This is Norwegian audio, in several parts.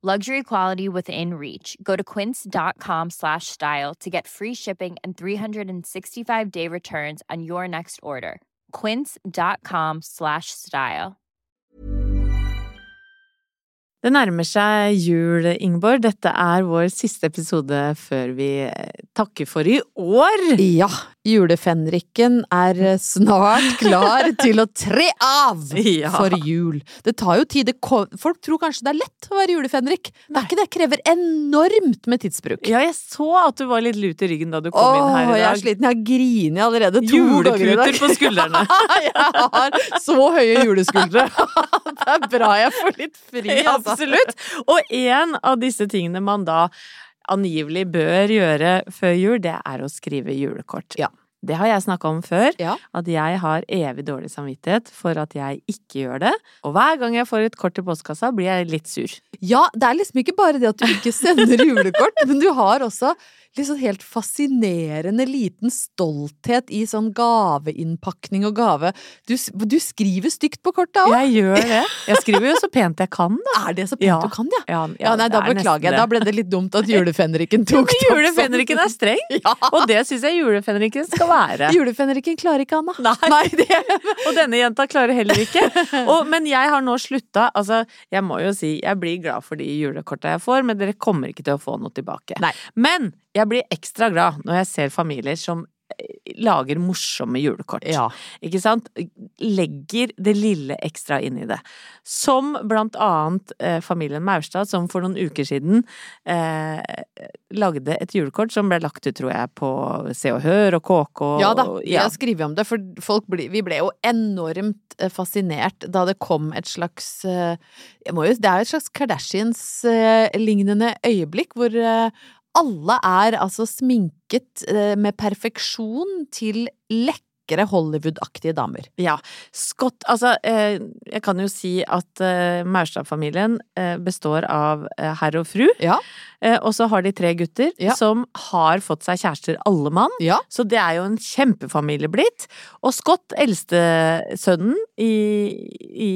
Luxury quality within reach. Go to quince.com slash style to get free shipping and 365 day returns on your next order. Quince.com slash style. Det nærmer seg jul, Ingeborg. Dette er vår siste episode før vi eh, takker for i år. Ja, julefenriken er snart klar til å tre av Ja. for jul. Det tar jo tid. Folk tror kanskje det er lett å være julefenrik. Det er ikke det. Krever enormt med tidsbruk. Ja, jeg så at du var litt lut i ryggen da du kom inn her i dag. jeg er sliten. Jeg har grinet allerede to ganger i dag. Juleputer på skuldrene. jeg har så høye juleskuldre. det er bra jeg får litt fri, altså. absolutt. Og en av disse tingene man da angivelig bør gjøre før jul, det er å skrive julekort. Ja. Det har jeg snakka om før, Ja. at jeg har evig dårlig samvittighet for at jeg ikke gjør det. Og hver gang jeg får et kort i postkassa, blir jeg litt sur. Ja, det er liksom ikke bare det at du ikke sender julekort, men du har også liksom helt fascinerende liten stolthet i sånn gaveinnpakning og gave. Du, du skriver stygt på kortet òg! Jeg gjør det. Jeg skriver jo så pent jeg kan, da. Er det så pent Ja. du kan, ja? Ja, Ja, nei, da det er beklager jeg. Da ble det litt dumt at julefenriken tok Men julefenriken er streng, Ja. og det syns jeg julefenriken skal være. Julefenriken klarer ikke Anna. Nei. det Og denne jenta klarer heller ikke. Og, men jeg har nå slutta. Altså, jeg må jo si, jeg blir glad for de julekorta jeg får, men dere kommer ikke til å få noe tilbake. Nei. Men jeg blir ekstra glad når jeg ser familier som lager morsomme julekort. Ja. Ikke sant? Legger det lille ekstra inn i det. Som blant annet eh, familien Maurstad, som for noen uker siden eh, lagde et julekort som ble lagt ut, tror jeg, på Se og Hør og KK. Ja da, vi ja. har skrevet om det, for folk bli, vi ble jo enormt eh, fascinert da det kom et slags eh, jeg jo, Det er jo et slags Kardashians-lignende øyeblikk hvor eh, alle er altså sminket eh, med perfeksjon til lekre Hollywood-aktige damer. Ja. Scott Altså, eh, jeg kan jo si at eh, Maurstad-familien eh, består av herr og fru. Ja. Eh, og så har de tre gutter Ja. som har fått seg kjærester alle mann. Ja. Så det er jo en kjempefamilie blitt. Og Scott, eldstesønnen i, i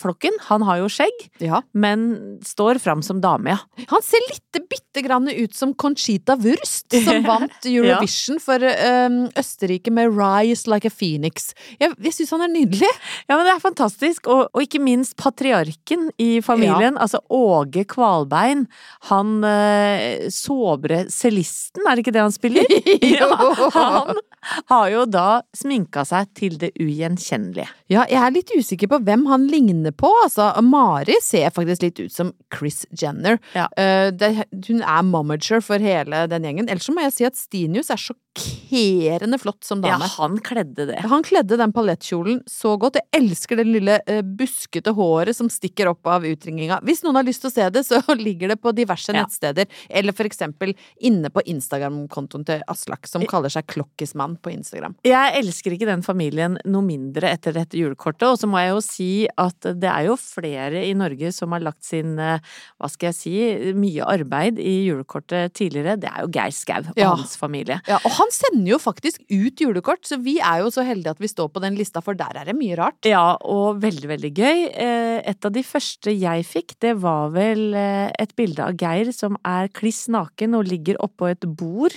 flokken, han har jo skjegg, ja. men står fram som dame, ja. Han ser litt bitte grann ut som Conchita Wurst, som vant Eurovision for um, Østerrike med Rise Like a Phoenix. Jeg, jeg syns han er nydelig. Ja, men det er fantastisk. Og, og ikke minst patriarken i familien, altså Åge Kvalbein. Han eh, sobre cellisten, er det ikke det han spiller? ja, han har jo da sminka seg til det ugjenkjennelige. Ja, jeg er litt usikker på hvem han ligner på. Altså, Mari ser faktisk litt ut som Chris Jenner. Ja. Uh, det, hun er momager for hele den gjengen. Ellers så må jeg si at Stinius er sjokkerende flott som dame. Ja, han kledde det. Han kledde den paljettkjolen så godt. Jeg elsker det lille uh, buskete håret som stikker opp av utringinga. Hvis noen har lyst til å se det, så ligger det på diverse Ja. nettsteder. Eller for eksempel inne på Instagram-kontoen til Aslak, som kaller seg Klokkismann på Instagram. Jeg elsker ikke den familien noe mindre etter dette julekortet, og så må jeg jo si at det er jo flere i Norge som har lagt sin, eh, hva skal jeg si, mye arbeid i julekortet tidligere. Det er jo Geir Skau og Ja. hans familie. Ja, og han sender jo faktisk ut julekort, så vi er jo så heldige at vi står på den lista, for der er det mye rart. Ja, og veldig, veldig gøy. Eh, Et av de første jeg fikk, det var vel eh, et bilde av Geir som er kliss naken og ligger oppå et bord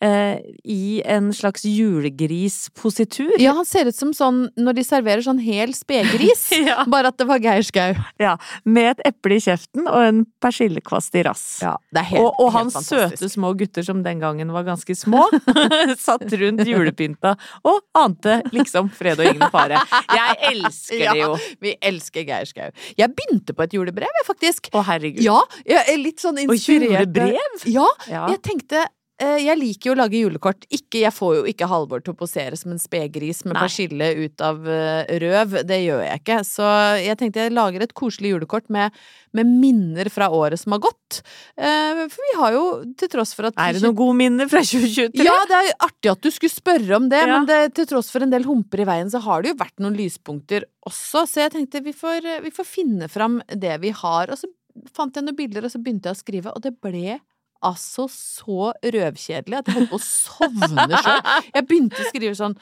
eh, i en slags julegrispositur. Ja, han ser ut som sånn når de serverer sånn hel spegris, Ja. bare at det var Geir Skau. Ja, med et eple i kjeften og en persillekvast i rass. Ja, det er helt, og, og helt hans fantastisk. søte små gutter som den gangen var ganske små, satt rundt julepynta og ante liksom fred og ingen fare. Jeg elsker det jo. Ja, vi elsker Geir Skau. Jeg begynte på et julebrev, jeg, faktisk. Å, herregud. Ja, jeg er litt sånn inspirert. julebrev? Ja, jeg tenkte jeg liker jo å lage julekort. Ikke, jeg får jo ikke Halvor til å posere som en spegris med persille ut av eh, røv. Det gjør jeg ikke. Så jeg tenkte jeg lager et koselig julekort med, med minner fra året som har gått. Eh, for vi har jo, til tross for at Er det noen gode minner fra 2023? ja, det er artig at du skulle spørre om det, Ja. men det, til tross for en del humper i veien, så har det jo vært noen lyspunkter også. Så jeg tenkte vi får, vi får finne fram det vi har. Og så fant jeg noen bilder, og så begynte jeg å skrive, og det ble altså så røvkjedelig at jeg holdt på å sovne sjøl. Jeg begynte å skrive sånn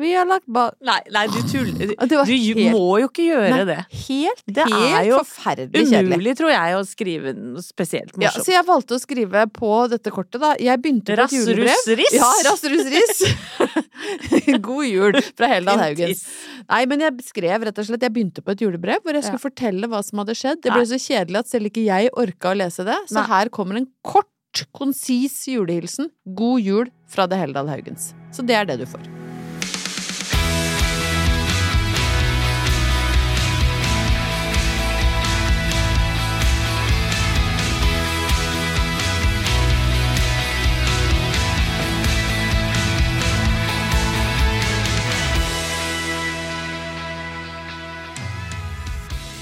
Vi har lagt ba... Nei, nei, du tuller. Du, Du helt- må jo ikke gjøre Nei, det. Helt, Det er jo forferdelig kjedelig. Umulig, tror jeg, å skrive noe spesielt Ja, så jeg valgte å skrive på dette kortet, da. Jeg begynte på et julebrev. Rassrussriss! Ja, rassrussriss! God jul fra Heldal Haugen. Nei, men jeg skrev rett og slett Jeg begynte på et julebrev hvor jeg skulle fortelle hva som hadde skjedd. Det ble Nei. så kjedelig at selv ikke jeg orka å lese det. Så her kommer en kort, konsis julehilsen. God jul fra The Heldal Haugens. Så det er det du får.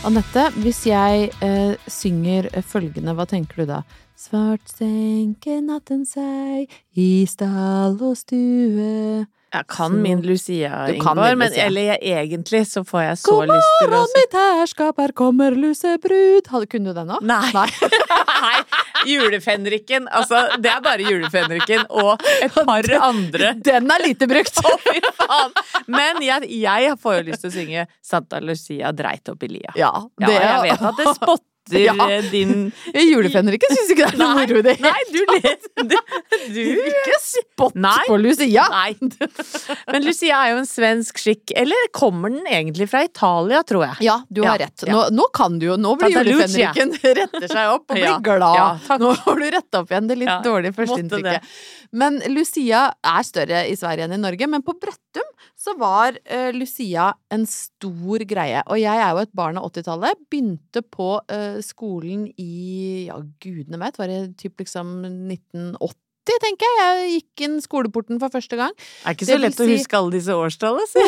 Anette, hvis jeg eh, synger følgende, hva tenker du da? Svart senker natten seg i stall og stue Jeg kan Så- min Lucia, Ingvar, men Lucia. eller jeg, egentlig så får jeg så God lyst til å morgen, mitt herskap, her kommer lusebrud. Hadde, kunne du den òg? Nei. Nei. Julefenriken. Altså, det er bare julefenriken og et par andre. Den er lite brukt! Å, fy faen! Men jeg, jeg får jo lyst til å synge Santa Lucia dreit opp i lia. Ja, Ja, jeg vet at det spotter Ja. eh, din Julefenriken syns ikke det er noe moro i det. Nei, du ler du, du Ikke spott Nei. på Lucia! Nei. Men Lucia er jo en svensk skikk. Eller kommer den egentlig fra Italia, tror jeg? Ja, du har Ja, rett. Nå, nå kan du jo Nå blir julefenriken retter seg opp og blir Ja, glad. nå får du retta opp igjen det litt dårlige førsteinntrykket. Men Lucia er større i Sverige enn i Norge, men på Brøttum så var uh, Lucia en stor greie. Og jeg er jo et barn av 80-tallet. Begynte på uh, skolen i ja, gudene vet, var det typ liksom 1980? tenker jeg. Jeg gikk inn skoleporten for første gang. Det Er ikke så lett å huske alle disse årstallene. si.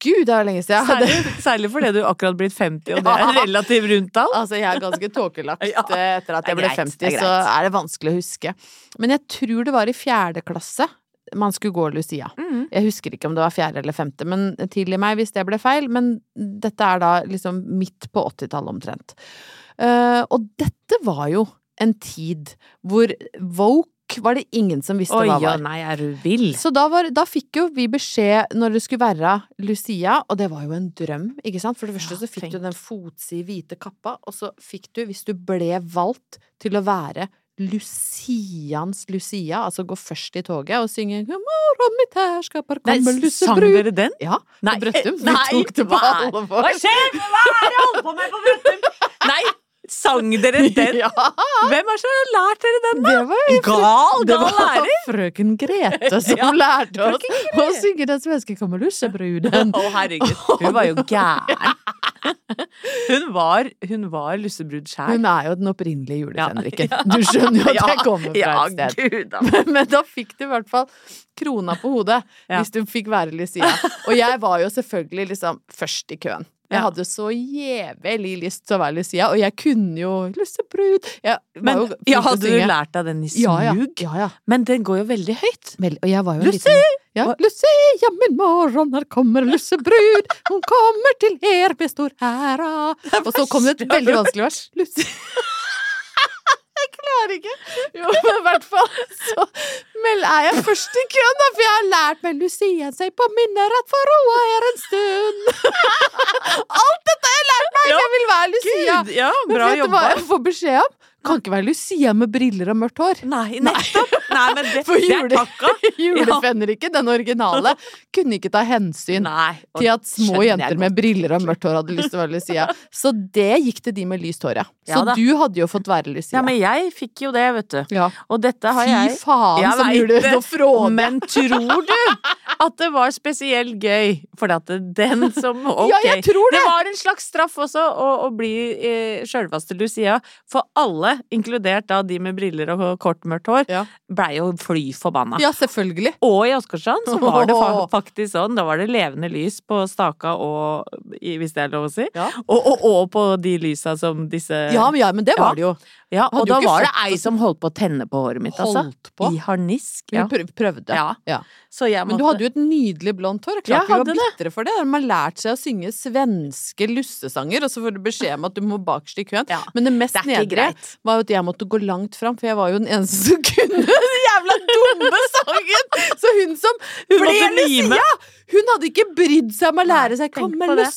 Gud, det er lenge siden. Særlig, særlig fordi du akkurat blitt 50, og det er relativt rundt tall. Altså, jeg er ganske tåkelagt Ja, eh, etter at jeg ble greit, 50, er så er det vanskelig å huske. Men jeg tror det var i fjerde klasse man skulle gå Lucia. Mm. Jeg husker ikke om det var fjerde eller femte, men tilgi meg hvis det ble feil. Men dette er da liksom midt på 80-tallet omtrent. Uh, og dette var jo en tid hvor woke var det ingen som visste Oi, hva ja, var. nei, er du vill? Så da, var, da fikk jo vi beskjed når det skulle være Lucia, og det var jo en drøm, ikke sant? For det første Ja, så fikk tenk. du den fotside hvite kappa, og så fikk du, hvis du ble valgt til å være Lucians Lucia, altså gå først i toget og synge 'God morgen, mitt sang dere den? Ja, Nei, på Brøttum. Vi nei, tok det på alvor. Hva skjer? Hva er det jeg holder på med på Brøttum? Nei, sang dere den? Ja, Hvem er som har lært dere den? det var Gal, det gal var lærer! frøken Grete som Ja, lærte oss å synge den svenske kammerlussebruden. Å, herregud. Hun var jo gæren. Hun var, hun var lussebrud sjæl. Hun er jo den opprinnelige julefenriken. Ja. Du skjønner jo at jeg kommer fra et sted. Gud, da. Men, men da fikk du i hvert fall krona på hodet hvis du fikk være Lucia. Og jeg var jo selvfølgelig liksom først i køen. Jeg Ja. hadde så jævlig lyst til å være Lucia, og jeg kunne jo lussebrud. Men ja, hadde du lært deg den i Ja, ja. smug? ja, ja. Men den går jo veldig høyt. Vel, og jeg var jo Lucy! liten ja, Lucia, min morgen, her kommer lussebrud, hun kommer til her med stor æra. Og så kom det et veldig vanskelig vers. Jeg klarer ikke. Jo, men i hvert fall så Vel, er jeg først i køen, da, for jeg har lært meg Lucia seg på minner at for roa er en stund. Alt dette har jeg lært meg! Ja. Jeg vil være Lucia. Gud, ja, Men vet du hva jeg får beskjed om? Kan ikke være Lucia med briller og mørkt hår. Nei, nettopp. Nei, men det, For det jule- takka. Julefenriken, den originale, kunne ikke ta hensyn Nei. til at små jenter med briller og mørkt hår hadde lyst til å være Lucia. Så det gikk til de med lyst hår, ja. Så Ja du hadde jo fått være Lucia. Ja, men jeg fikk jo det, vet du. Ja. Og dette har Fy jeg faen, Jeg som det. noe fråde. Men tror du at det var spesielt gøy? For at det- den som Ok. Ja, det. Det var en slags straff også å, å bli eh, sjølveste Lucia. For alle, inkludert da de med briller og kort, mørkt hår, Ja. blei jo fly forbanna. Ja, selvfølgelig. Og i Åsgårdstrand så var det faktisk sånn. Da var det levende lys på staka og Hvis det er lov å si. Ja. Og, og, og på de lysa som disse Ja, men, ja, men det var det jo. Ja, og da var det ei som holdt på å tenne på håret mitt, altså. Holdt på. I harnisk. Vi Ja. Hun prøvde. ja. Ja. Så jeg Men du hadde jo et nydelig blondt hår. Jeg Ja, det. bitre for det. De har lært seg å synge svenske lussesanger, og så får du beskjed om at du må bakerst i køen. Ja. Men det mest Det nedre. Var jo at jeg måtte gå langt fram, for jeg var jo den eneste som kunne den jævla dumme sangen! Så hun som Hun ble mime. Lucia, hun hadde ikke brydd seg om å lære seg tenk 'Kom det.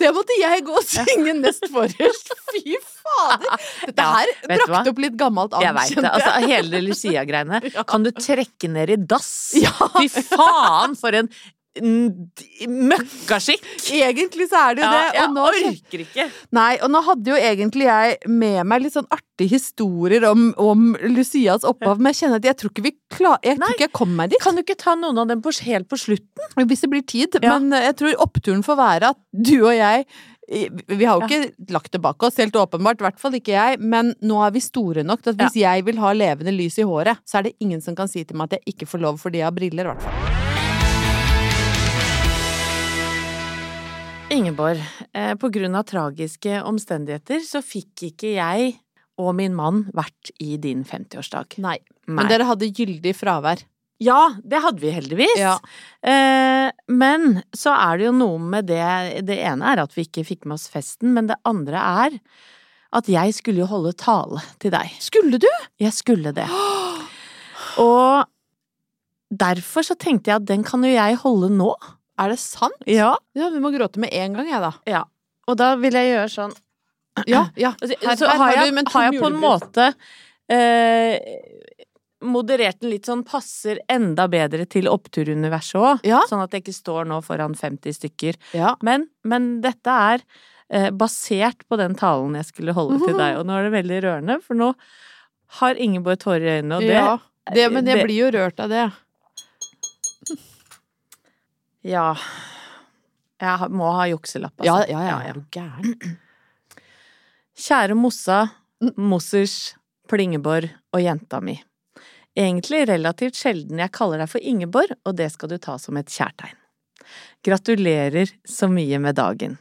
Det måtte jeg gå og synge nest forrest. Fy fader! Dette her ja, brakte opp litt gammelt Jeg veit det. Altså, hele Lucia-greiene kan du trekke ned i dass. Ja. Fy faen, for en møkkaskikk! Egentlig så er det jo Ja, det. jeg Og nå, orker ikke. nei, og nå hadde jo egentlig jeg med meg litt sånn artige historier om, om Lucias opphav, men jeg kjenner at jeg tror ikke vi klar, Jeg tror ikke jeg kommer meg dit. Kan du ikke ta noen av dem på, helt på slutten? Hvis det blir tid. Ja. Men eh, jeg tror oppturen får være at du og jeg vi har jo ikke lagt det bak oss, helt åpenbart, i hvert fall ikke jeg, men nå er vi store nok til at hvis jeg vil ha levende lys i håret, så er det ingen som kan si til meg at jeg ikke får lov fordi jeg har briller, i hvert fall. Ingeborg, eh, på grunn av tragiske omstendigheter så fikk ikke jeg og min mann vært i din 50-årsdag. Nei. Nei. Men dere hadde gyldig fravær. Ja, det hadde vi heldigvis. Ja. Eh, men så er det jo noe med det Det ene er at vi ikke fikk med oss festen, men det andre er at jeg skulle jo holde tale til deg. Skulle du? Jeg skulle det. Og derfor så tenkte jeg at den kan jo jeg holde nå. Er det sant? Ja. Ja, vi må gråte med en gang, jeg, da. ja. Og da vil jeg gjøre sånn Ja, ja. Altså, Her- så har, jeg, har jeg på en måte eh, moderert den litt sånn passer enda bedre til oppturuniverset òg. Ja. Sånn at jeg ikke står nå foran 50 stykker. Ja. Men, men dette er eh, basert på den talen jeg skulle holde til deg, og nå er det veldig rørende, for nå har Ingeborg tårer i øynene, og det ja. Det, men jeg det- blir jo rørt av det. Ja. Jeg må ha jukselapp, Ja, altså. ja, ja. Er du gæren? Kjære Mossa, Mossers, Plingeborg og jenta mi. Egentlig relativt sjelden jeg kaller deg for Ingeborg, og det skal du ta som et kjærtegn. Gratulerer så mye med dagen.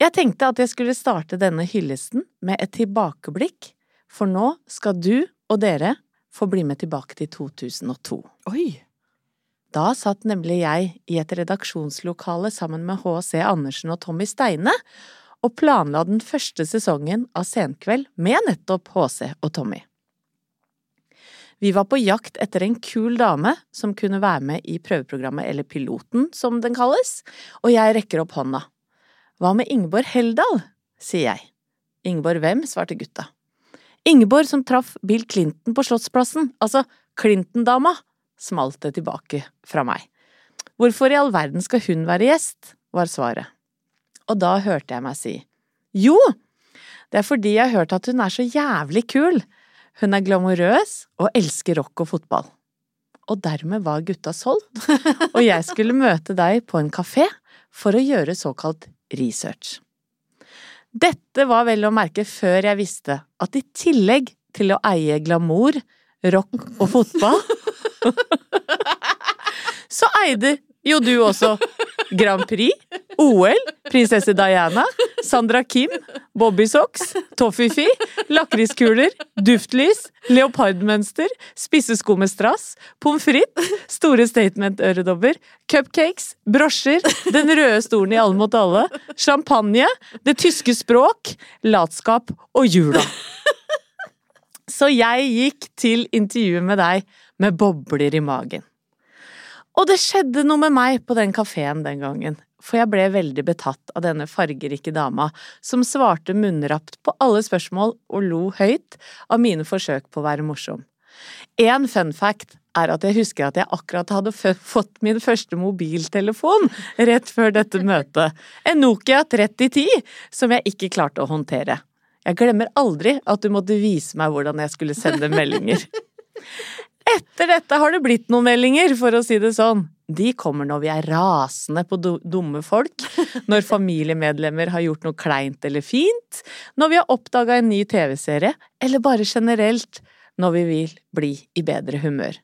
Jeg tenkte at jeg skulle starte denne hyllesten med et tilbakeblikk, for nå skal du og dere få bli med tilbake til 2002. Oi! Da satt nemlig jeg i et redaksjonslokale sammen med H.C. Andersen og Tommy Steine og planla den første sesongen av Senkveld med nettopp H.C. og Tommy. Vi var på jakt etter en kul dame som kunne være med i prøveprogrammet, eller Piloten som den kalles, og jeg rekker opp hånda. Hva med Ingeborg Heldal? sier jeg. Ingeborg hvem? svarte gutta. Ingeborg som traff Bill Clinton på Slottsplassen, altså Clinton-dama, smalt det tilbake fra meg. Hvorfor i all verden skal hun være gjest? var svaret. Og da hørte jeg meg si, jo, det er fordi jeg har hørt at hun er så jævlig kul. Hun er glamorøs og elsker rock og fotball. Og dermed var gutta solgt, og jeg skulle møte deg på en kafé for å gjøre såkalt research. Dette var vel å merke før jeg visste at i tillegg til å eie glamour, rock og fotball, så eide jo du også Grand Prix, OL, prinsesse Diana, Sandra Kim, Bobbysocks, toffifi, lakriskuler, duftlys, leopardmønster, spisse sko med strass, pommes frites, store statement-øredobber, cupcakes, brosjer, den røde stolen i Alle mot alle, champagne, det tyske språk, latskap og jula. Så jeg gikk til intervjuet med deg med bobler i magen. Og det skjedde noe med meg på den kafeen den gangen, for jeg ble veldig betatt av denne fargerike dama som svarte munnrapt på alle spørsmål og lo høyt av mine forsøk på å være morsom. En fun fact er at jeg husker at jeg akkurat hadde fått min første mobiltelefon rett før dette møtet, en Nokia 3010 som jeg ikke klarte å håndtere. Jeg glemmer aldri at du måtte vise meg hvordan jeg skulle sende meldinger. Etter dette har det blitt noen meldinger, for å si det sånn. De kommer når vi er rasende på dumme folk, når familiemedlemmer har gjort noe kleint eller fint, når vi har oppdaga en ny TV-serie, eller bare generelt når vi vil bli i bedre humør.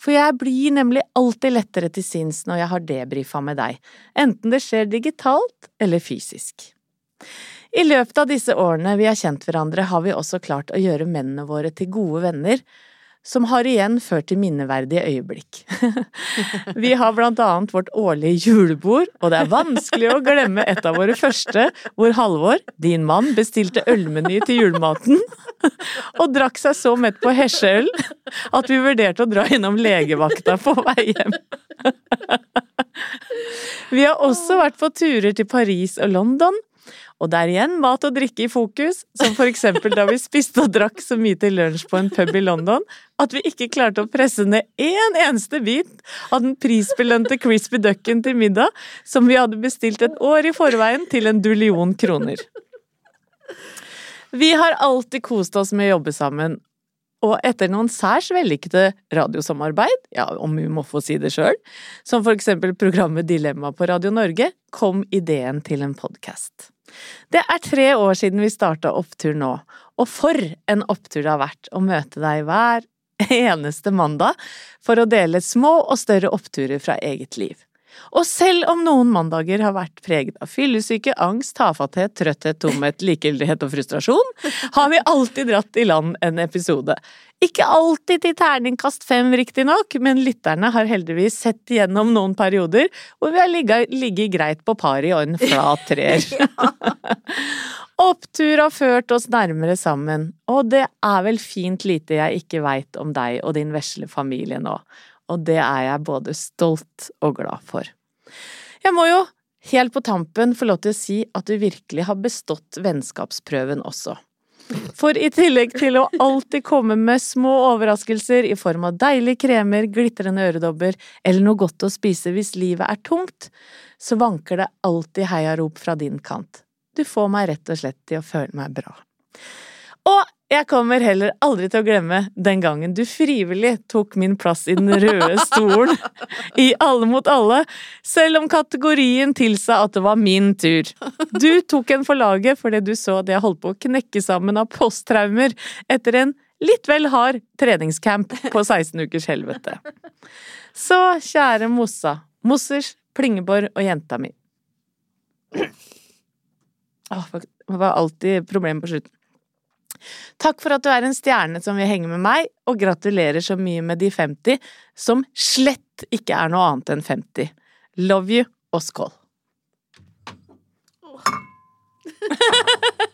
For jeg blir nemlig alltid lettere til sinns når jeg har debrifa med deg, enten det skjer digitalt eller fysisk. I løpet av disse årene vi har kjent hverandre, har vi også klart å gjøre mennene våre til gode venner, som har igjen ført til minneverdige øyeblikk. Vi har blant annet vårt årlige julebord, og det er vanskelig å glemme et av våre første, hvor Halvor, din mann, bestilte ølmeny til julematen, og drakk seg så mett på hesjeøl at vi vurderte å dra innom legevakta på vei hjem. Vi har også vært på turer til Paris og London, og det er igjen mat og drikke i fokus, som for eksempel da vi spiste og drakk så mye til lunsj på en pub i London at vi ikke klarte å presse ned én eneste bit av den prisbelønte crispy ducken til middag som vi hadde bestilt et år i forveien til en dullion kroner. Vi har alltid kost oss med å jobbe sammen, og etter noen særs vellykkede radiosamarbeid, ja, om vi må få si det sjøl, som for eksempel programmet Dilemma på Radio Norge, kom ideen til en podkast. Det er tre år siden vi starta Opptur nå, og for en opptur det har vært å møte deg hver eneste mandag for å dele små og større oppturer fra eget liv. Og selv om noen mandager har vært preget av fyllesyke, angst, tafatthet, trøtthet, tomhet, likegyldighet og frustrasjon, har vi alltid dratt i land en episode. Ikke alltid til terningkast fem, riktignok, men lytterne har heldigvis sett igjennom noen perioder hvor vi har ligget greit på pari og en flat treer. Opptur har ført oss nærmere sammen, og det er vel fint lite jeg ikke veit om deg og din vesle familie nå og det er jeg både stolt og glad for. Jeg må jo helt på tampen få lov til å si at du virkelig har bestått vennskapsprøven også. For i tillegg til å alltid komme med små overraskelser i form av deilige kremer, glitrende øredobber eller noe godt å spise hvis livet er tungt, så vanker det alltid heiarop fra din kant. Du får meg rett og slett til å føle meg bra. Og jeg kommer heller aldri til å glemme den gangen du frivillig tok min plass i den røde stolen i Alle mot alle, selv om kategorien tilsa at det var min tur. Du tok en for laget fordi du så at jeg holdt på å knekke sammen av posttraumer etter en litt vel hard treningscamp på 16 ukers helvete. Så kjære Mossa, Mossers, Plingeborg og jenta mi. Åh, det var alltid problem på slutten. Takk for at du er en stjerne som vil henge med meg, og gratulerer så mye med de 50, som slett ikke er noe annet enn 50. Love you, og skål.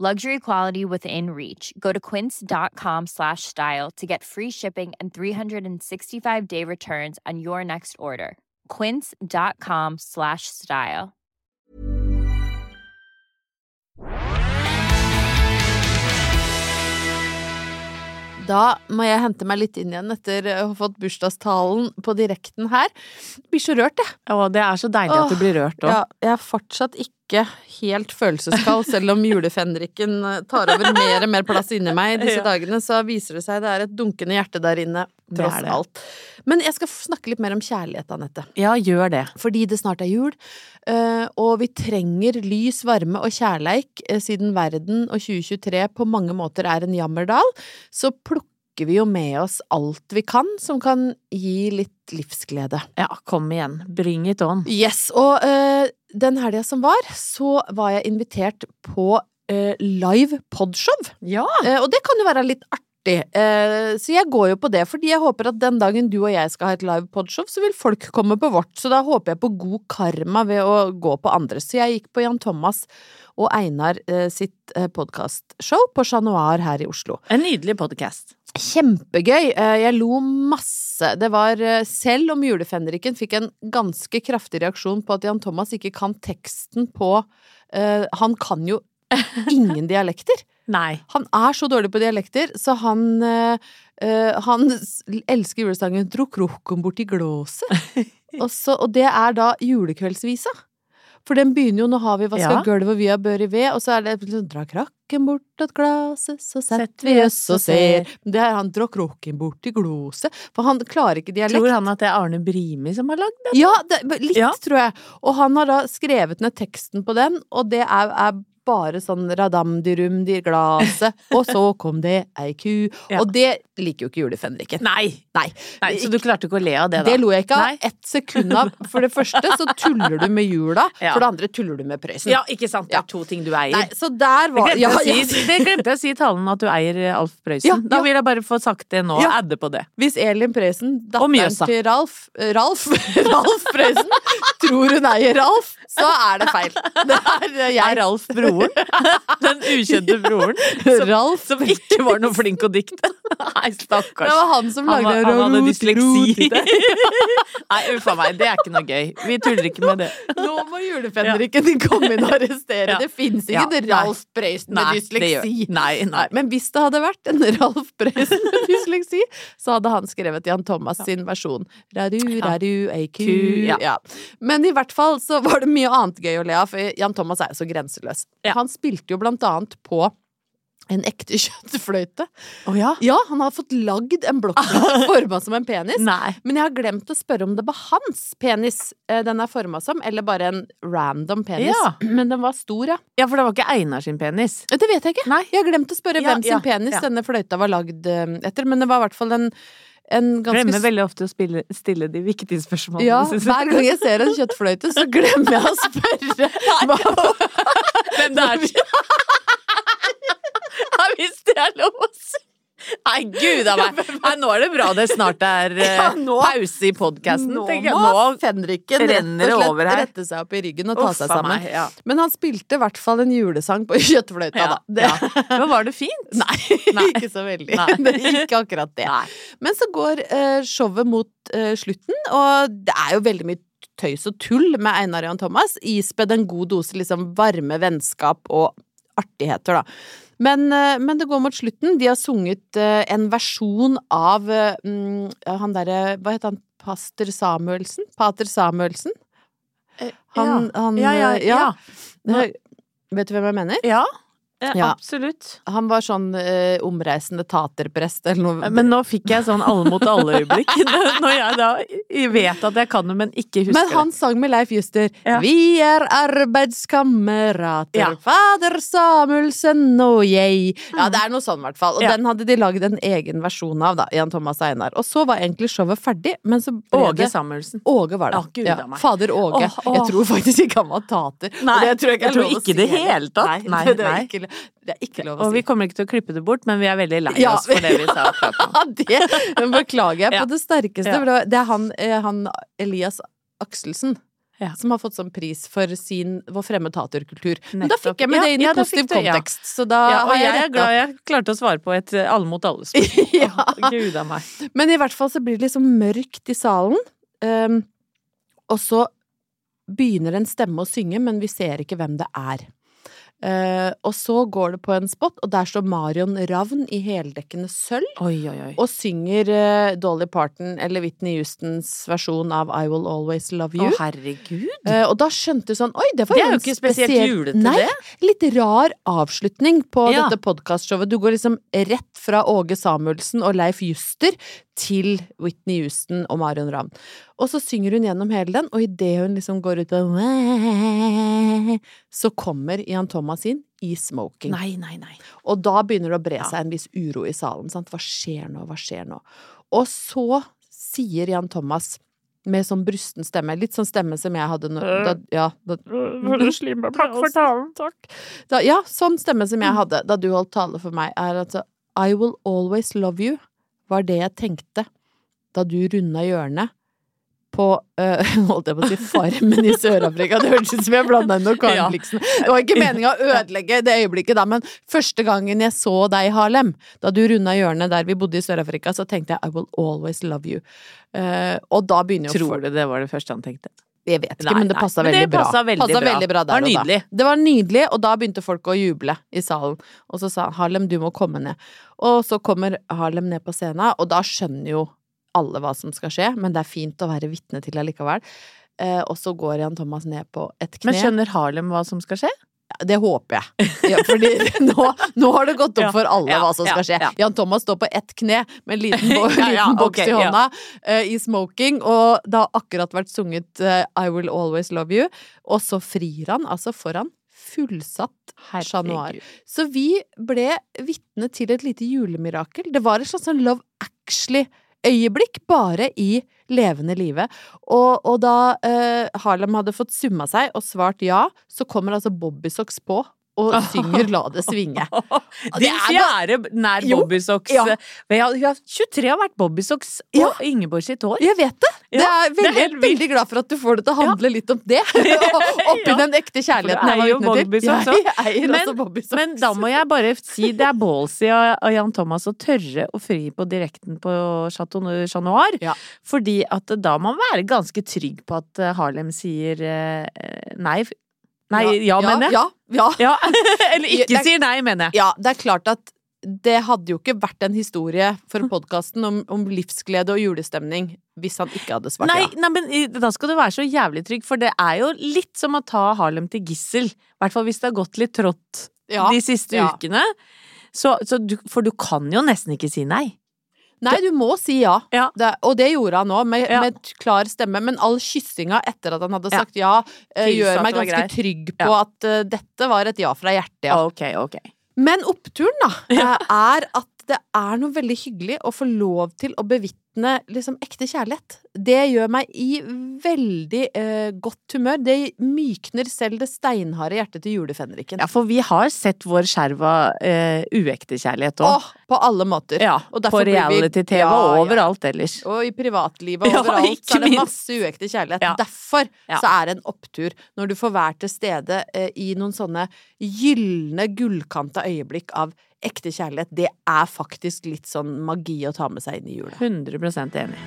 Luxury quality within reach. Go to quince.com slash style to get free shipping and 365 day returns on your next order. Quince.com slash style. Da må jeg hente meg litt inn igjen etter å ha fått bursdagstalen på direkten her. Blir så rørt, jeg. Å, det er så deilig at du blir rørt òg. Ja, jeg er fortsatt ikke helt følelseskald, selv om julefenriken eh, tar over mer og mer plass inni meg disse Ja. dagene, så viser det seg det er et dunkende hjerte der inne, tross alt. Men jeg skal snakke litt mer om kjærlighet, Anette. Ja, gjør det. Fordi det snart er jul, eh, og vi trenger lys, varme og kjærleik eh, siden verden og 2023 på mange måter er en jammerdal, så plukker vi jo med oss alt vi kan som kan gi litt livsglede. Ja, kom igjen. Bring it on. Yes, og eh, den helga som var, så var jeg invitert på eh, live podshow. Ja. Eh, og det kan jo være litt artig. Eh, så jeg går jo på det, fordi jeg håper at den dagen du og jeg skal ha et live podshow, så vil folk komme på vårt. Så da håper jeg på god karma ved å gå på andre. Så jeg gikk på Jan Thomas og Einar eh, sitt eh, podkastshow på Chat Noir her i Oslo. En nydelig podkast. Kjempegøy. Jeg lo masse. Det var Selv om julefenriken fikk en ganske kraftig reaksjon på at Jan Thomas ikke kan teksten på Han kan jo ingen dialekter. Nei. Han er så dårlig på dialekter, så han eh, Han elsker julesangen 'Dro kroken bort i glåset'. og, så, og det er da julekveldsvisa. For den begynner jo 'Nå har vi vaska Ja. gulvet, vi har bør i ved', og så er det sånn 'Dra krakken bort at glaset, så setter vi oss og ser'. Det er han 'Dra kroken bort i gloset', for han klarer ikke dialekt. Tror han at det er Arne Brimi som har lagd den? Ja, det, litt, Ja. tror jeg. Og han har da skrevet ned teksten på den, og det er, er bare sånn radamdirum i glaset, og så kom det ei ku. Ja. Og det liker jo ikke julefenriken. Nei. Nei. Nei. Så du klarte ikke å le av det, da? Det lo jeg ikke av. Nei. Ett sekund av. For det første så tuller du med jula, Ja. for det andre tuller du med Prøysen. Ja, ikke sant. Det er to ting du eier. Nei, så der Det var glemte, ja, jeg å si, det glemte jeg å si i talen at du eier eh, Alf Prøysen. Da vil jeg bare få sagt det nå, Ja. adde på det. Hvis Elin Prøysen, datteren til Ralf eh, Ralf, Ralf Prøysen, tror hun eier Ralf, så er det feil. Det er eh, jeg. Er Ralf broren? Den ukjente broren? Som, Ralf som ikke var noe flink å dikte? Nei, stakkars. Det var han som lagde Han, han hadde dysleksi. Nei, uff a meg, det er ikke noe gøy. Vi tuller ikke med det. Nå må julefenriken komme inn og arrestere. Ja. Det fins ikke nei. Ralf Prøysen med dysleksi. Nei, nei. Men hvis det hadde vært en Ralf Prøysen med dysleksi, så hadde han skrevet Jan Thomas sin versjon. Raru, raru, ei ku. Ja. Men i hvert fall så var det mye annet gøy å le av, for Jan Thomas er jo så grenseløs. Han spilte jo blant annet på en ekte kjøttfløyte. Å ja? Ja, han har fått lagd en blokkfløyte forma som en penis. Nei. Men jeg har glemt å spørre om det var hans penis eh, den er forma som, eller bare en random penis. Ja. Men den var stor, ja. Ja, for det var ikke Einar sin penis. Det vet jeg ikke. Nei. Jeg har glemt å spørre Ja, hvem sin penis denne fløyta var lagd eh, etter, men det var i hvert fall en, en ganske Glemmer veldig ofte å spille, stille de viktige spørsmålene. ja, hver gang jeg ser en kjøttfløyte, så glemmer jeg å spørre hva Hvem det er. Ja, hvis det er lov å si. Nei, gud a meg. Nei, nå er det bra det snart er eh, Ja, nå- pause i podkasten. Nå må fenriken rett og slett rette seg opp i ryggen og ta Uff seg sammen. meg, ja. Men han spilte i hvert fall en julesang på kjøttfløyta, Ja, da. Det. Men var det fint? Nei, Nei. ikke så veldig. Nei. Det ikke akkurat det. Men så går uh, showet mot uh, slutten, og det er jo veldig mye tøys og tull med Einar Jan Thomas. Ispedd en god dose liksom varme vennskap og artigheter, da. Men, eh, men det går mot slutten. De har sunget eh, en versjon av eh, mm, han derre Hva het han? Pastor Samuelsen? Pater Samuelsen? Han, han ja, ja, ja. ja. Eh, Vet du hvem jeg mener? Ja, eh, Ja. absolutt. Han var sånn eh, omreisende taterprest eller noe. Men nå fikk jeg sånn alle mot alle-øyeblikk. Når jeg da vet at jeg kan det, men ikke husker det. Men han sang med Leif Juster. Ja. Vi er arbeidskamerater, Ja. fader Samuelsen og jeg. Ja, det er noe sånn, i hvert fall. Og Ja. den hadde de lagd en egen versjon av, da, Jan Thomas Einar. Og så var egentlig showet ferdig, men så ble Åge det Samuelsen. Åge var det. Å, Gud ja. Fader Åge. Åh, åh. Jeg tror faktisk ikke han var tater. Nei, og det tror jeg ikke jeg tror ikke si det hele tatt. Nei, Nei, det, nei. Det er ikke lov å Og vi kommer ikke til å klippe det bort, men vi er veldig lei Ja. oss for det vi sa akkurat nå. Det beklager jeg Ja. på det sterkeste. Ja. det er han, eh, han Elias Akselsen. Ja. Som har fått sånn pris for sin Vår fremme taterkultur. Men da fikk jeg med det inn i ja, ja, positiv ja. kontekst. Så da har jeg er glad jeg klarte å svare på et eh, alle mot alle-spørsmål. Ja. Gud a meg. Men i hvert fall så blir det liksom mørkt i salen. Um, og så begynner en stemme å synge, men vi ser ikke hvem det er. Uh, og så går det på en spot, og der står Marion Ravn i heldekkende sølv. Oi, oi, oi. Og synger uh, Dolly Parton eller Whitney Houstons versjon av I Will Always Love Å, You. herregud. Uh, og da skjønte du sånn Oi, det var Det jo en ikke spesielt julete, Nei, det. Litt rar avslutning på Ja. dette podkastshowet. Du går liksom rett fra Åge Samuelsen og Leif Juster til Whitney Houston og Marion Ravn. Og så synger hun gjennom hele den, og idet hun liksom går ut og Så kommer Jan Thomas inn i smoking. Nei, nei, nei. Og da begynner det å bre seg en viss uro i salen. Sant? Hva skjer nå, hva skjer nå? Og så sier Jan Thomas med sånn brusten stemme, litt sånn stemme som jeg hadde når da, ja, da, Takk for talen. Takk. da, ja, sånn stemme som jeg hadde da du holdt tale for meg, er altså I will always love you, var det jeg tenkte da du runda hjørnet på øh, holdt jeg på å si Farmen i Sør-Afrika. Det hørtes ut som jeg blanda inn noe Karen Ja. Blixen. Det var ikke meninga å ødelegge det øyeblikket da, men første gangen jeg så deg, i Harlem, da du runda hjørnet der vi bodde i Sør-Afrika, så tenkte jeg I will always love you. Uh, og da begynner jo Tror du det var det første han tenkte? Jeg vet ikke, Nei, men det passa veldig, det bra. veldig Passet bra. veldig bra Det var der og da. nydelig. Det var nydelig, og da begynte folk å juble i salen. Og så sa han Harlem, du må komme ned. Og så kommer Harlem ned på scenen, og da skjønner jo alle hva som skal skje, men det er fint å være vitne til allikevel. Eh, og så går Jan Thomas ned på et kne. Men skjønner Harlem hva som skal skje? Det håper jeg. Ja, fordi nå, nå har det gått opp for alle hva som skal skje. ja. Jan Thomas står på ett kne med en liten, bo liten boks okay, i hånda eh, i smoking, og det har akkurat vært sunget uh, I Will Always Love You, og så frir han altså foran fullsatt Chat Noir. Så vi ble vitne til et lite julemirakel. Det var et slags sånn Love Actually-øyeblikk, bare i levende live. Og, og da eh, Harlem hadde fått summa seg og svart ja, så kommer altså Bobbysocks på og synger La det svinge. Din er fjerde nær Bobbysocks. ja. Jeg- jeg har 23 har vært Bobbysocks og Ja. Ingeborg sitt hår. Jeg vet det! Det Ja, er det er veldig, helt veldig glad for at du får det til å handle litt om det. Oppi Ja. den ekte kjærligheten jeg var vitne til. Jeg eier Men- også Bobbysocks. Men da må jeg bare si det er ballsy av Jan Thomas å tørre å fri på direkten på Chateau Chat Noir. Ja. Fordi at da må man være ganske trygg på at eh, Harlem sier eh, nei. Nei, ja, mener jeg. Ja, ja. Ja. Eller ikke er- sier nei, mener jeg. Ja, det er klart at det hadde jo ikke vært en historie for podkasten om, om livsglede og julestemning hvis han ikke hadde svart Nei, ja. nei, men da skal du være så jævlig trygg, for det er jo litt som å ta Harlem til gissel. I hvert fall hvis det har gått litt trått Ja, de siste ja. ukene. Så, så du, for du kan jo nesten ikke si nei. Nei, du må si ja. Ja. Det, og det gjorde han òg, med, Ja. med klar stemme. Men all kyssinga etter at han hadde sagt ja, ja gjør meg ganske greit. trygg på at uh, dette var et ja fra hjertet, ja. Okay, okay. Men oppturen, da, eh, er at det er noe veldig hyggelig å få lov til å bevitne liksom ekte kjærlighet. Det gjør meg i veldig eh, godt humør. Det mykner selv det steinharde hjertet til julefenriken. Ja, for vi har sett vår skjerv av eh, uekte kjærlighet òg. På alle måter. Ja, på reality-TV Ja, og ja. overalt ellers. Og i privatlivet og Ja, overalt ikke så er det masse uekte kjærlighet. Ja. Derfor Ja. så er det en opptur når du får være til stede eh, i noen sånne gylne, gullkanta øyeblikk av ekte kjærlighet. Det er faktisk litt sånn magi å ta med seg inn i jula. 100% enig.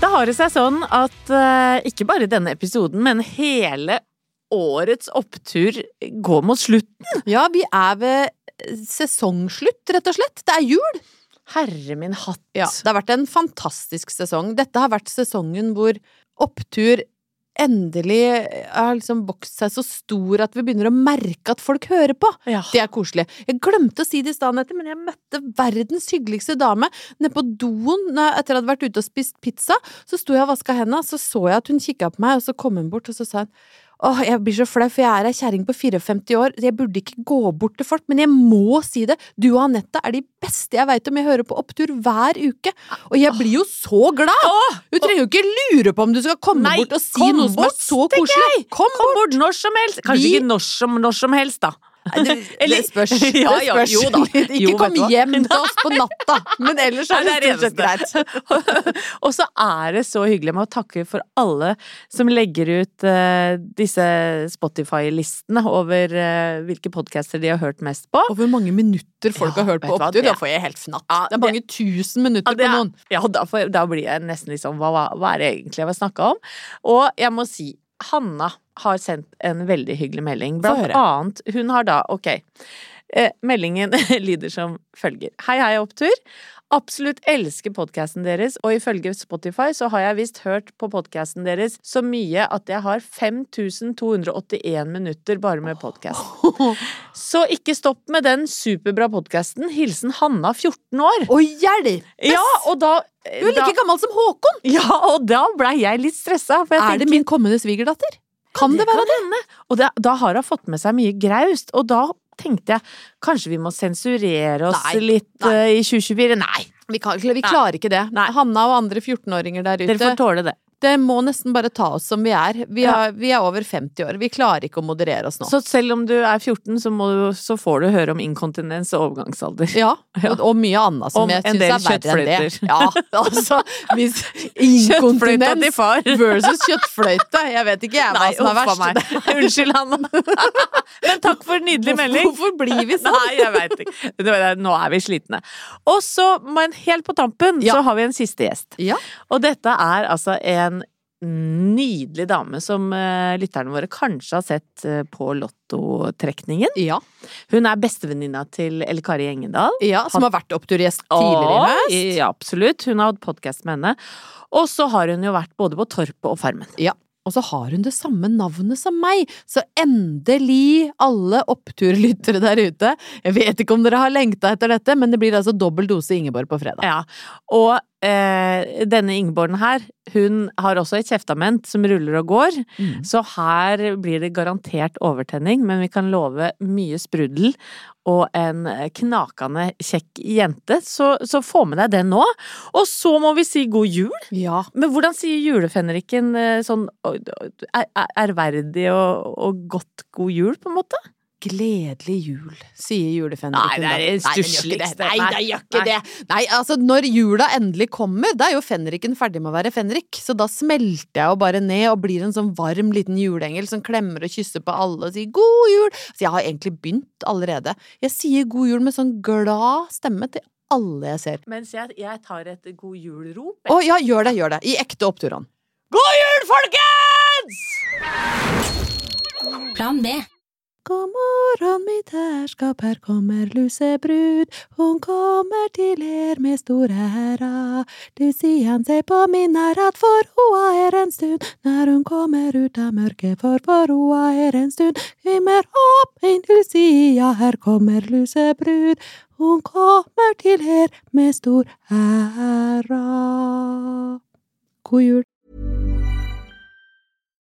Da har det seg sånn at eh, ikke bare denne episoden, men hele årets opptur går mot slutten. Ja, vi er ved sesongslutt, rett og slett. Det er jul. Herre min hatt. Ja, det har vært en fantastisk sesong. Dette har vært sesongen hvor opptur endelig har liksom vokst seg så stor at vi begynner å merke at folk hører på. Ja. Det er koselig. Jeg glemte å si det i stad, Nette, men jeg møtte verdens hyggeligste dame nede på doen etter at jeg hadde vært ute og spist pizza. Så sto jeg og vaska hendene, så så jeg at hun kikka på meg, og så kom hun bort, og så sa hun Åh, jeg blir så flau, for jeg er ei kjerring på 54 år, jeg burde ikke gå bort til folk, men jeg må si det. Du og Anette er de beste jeg veit om, jeg hører på Opptur hver uke. Og jeg blir jo så glad! Du trenger jo ikke lure på om du skal komme Nei, bort og si noe som er så koselig. Kom Kom bort når som helst. Kanskje Vi- ikke når som, når som helst, da. Det, Eller- det spørs. Ja, ja, spørs. jo da. Ikke Jo, kom hjem til oss på natta, men ellers er det stort sett greit. og så er det så hyggelig med å takke for alle som legger ut uh, disse Spotify-listene over uh, hvilke podcaster de har hørt mest på. Og hvor mange minutter folk Ja, har hørt på Opptur, da får jeg helt fnatt. Ja, det er mange tusen minutter Ja, det på noen. Ja, da, får, da blir jeg nesten liksom hva, hva, hva er det egentlig jeg vil snakke om? Og jeg må si, Hanna har sendt en veldig hyggelig melding. Blant annet, hun har da, ok, eh, meldingen lyder som følger. Hei, hei, Opptur. Absolutt elsker podkasten deres, og ifølge Spotify så har jeg visst hørt på podkasten deres så mye at jeg har 5281 minutter bare med podkast. Så ikke stopp med den superbra podkasten. Hilsen Hanna, 14 år. Å hjelpes! Ja, og da Du er like gammel som Håkon! ja, og da blei jeg litt stressa. For jeg Er det min kommende svigerdatter? Kan det være det? hende. Og da, da har hun fått med seg mye graust, og da tenkte jeg kanskje vi må sensurere oss Nei, litt nei. eh, i 2024. Nei, Vi, kan, vi klarer ikke det. Nei. Hanna og andre 14-åringer der ute dere får tåle det. Det må nesten bare ta oss som vi er. Vi, har, vi er over 50 år. Vi klarer ikke å moderere oss nå. Så selv om du er 14, så, du, så får du høre om inkontinens og overgangsalder. ja, og, og mye annet som Om jeg syns er verre enn det. Ja, altså hvis Kjøttfløyta til Inkontinens far. versus kjøttfløyte. Jeg vet ikke jeg hva Nei, som er verst. meg. Unnskyld, Hanna. Men takk for en nydelig melding. Hvorfor blir vi sånn? Nei, jeg veit ikke. Nå er vi slitne. Og så, men helt på tampen, Ja. så har vi en siste gjest. Ja. Og dette er altså en nydelig dame som eh, lytterne våre kanskje har sett eh, på Lottotrekningen. Ja. Hun er bestevenninna til Elle Kari Engendal. ja, som har vært oppturgjest tidligere i høst. Ja, absolutt. Hun har hatt podkast med henne. Og så har hun jo vært både på Torpet og Farmen. Ja. Og så har hun det samme navnet som meg, så endelig, alle oppturlyttere der ute Jeg vet ikke om dere har lengta etter dette, men det blir altså dobbel dose Ingeborg på fredag. Ja, og eh, denne Ingeborgen her, hun har også et kjeftament som ruller og går, Mm. så her blir det garantert overtenning, men vi kan love mye sprudel og en knakende kjekk jente, så, så få med deg den nå. Og så må vi si god jul! Ja. Men hvordan sier julefenriken eh, sånn er- er- ærverdig og, og godt god jul, på en måte? Gledelig jul, sier julefenriken. Nei, det er det da. Nei, den gjør ikke det. stussligste. Nei, Nei, det gjør ikke det. Nei, altså, når jula endelig kommer, da er jo fenriken ferdig med å være fenrik. Så da smelter jeg jo bare ned og blir en sånn varm liten juleengel som klemmer og kysser på alle og sier god jul. Så jeg har egentlig begynt allerede. Jeg sier god jul med sånn glad stemme til alle jeg ser. Mens jeg, jeg tar et god jul-rop. Å ja, gjør det, gjør det. I ekte oppturene. God jul, folkens! Plan B. God morgen, mitt herskap, her kommer lusebrud. Hun kommer til er med stor æra. Lucian se på min ærat, for hoa er en stund. Når hun kommer ut av mørket, for for hoa er en stund. Klimmer opp, min Lucia, her kommer lusebrud. Hun kommer til her med stor æra. God jul.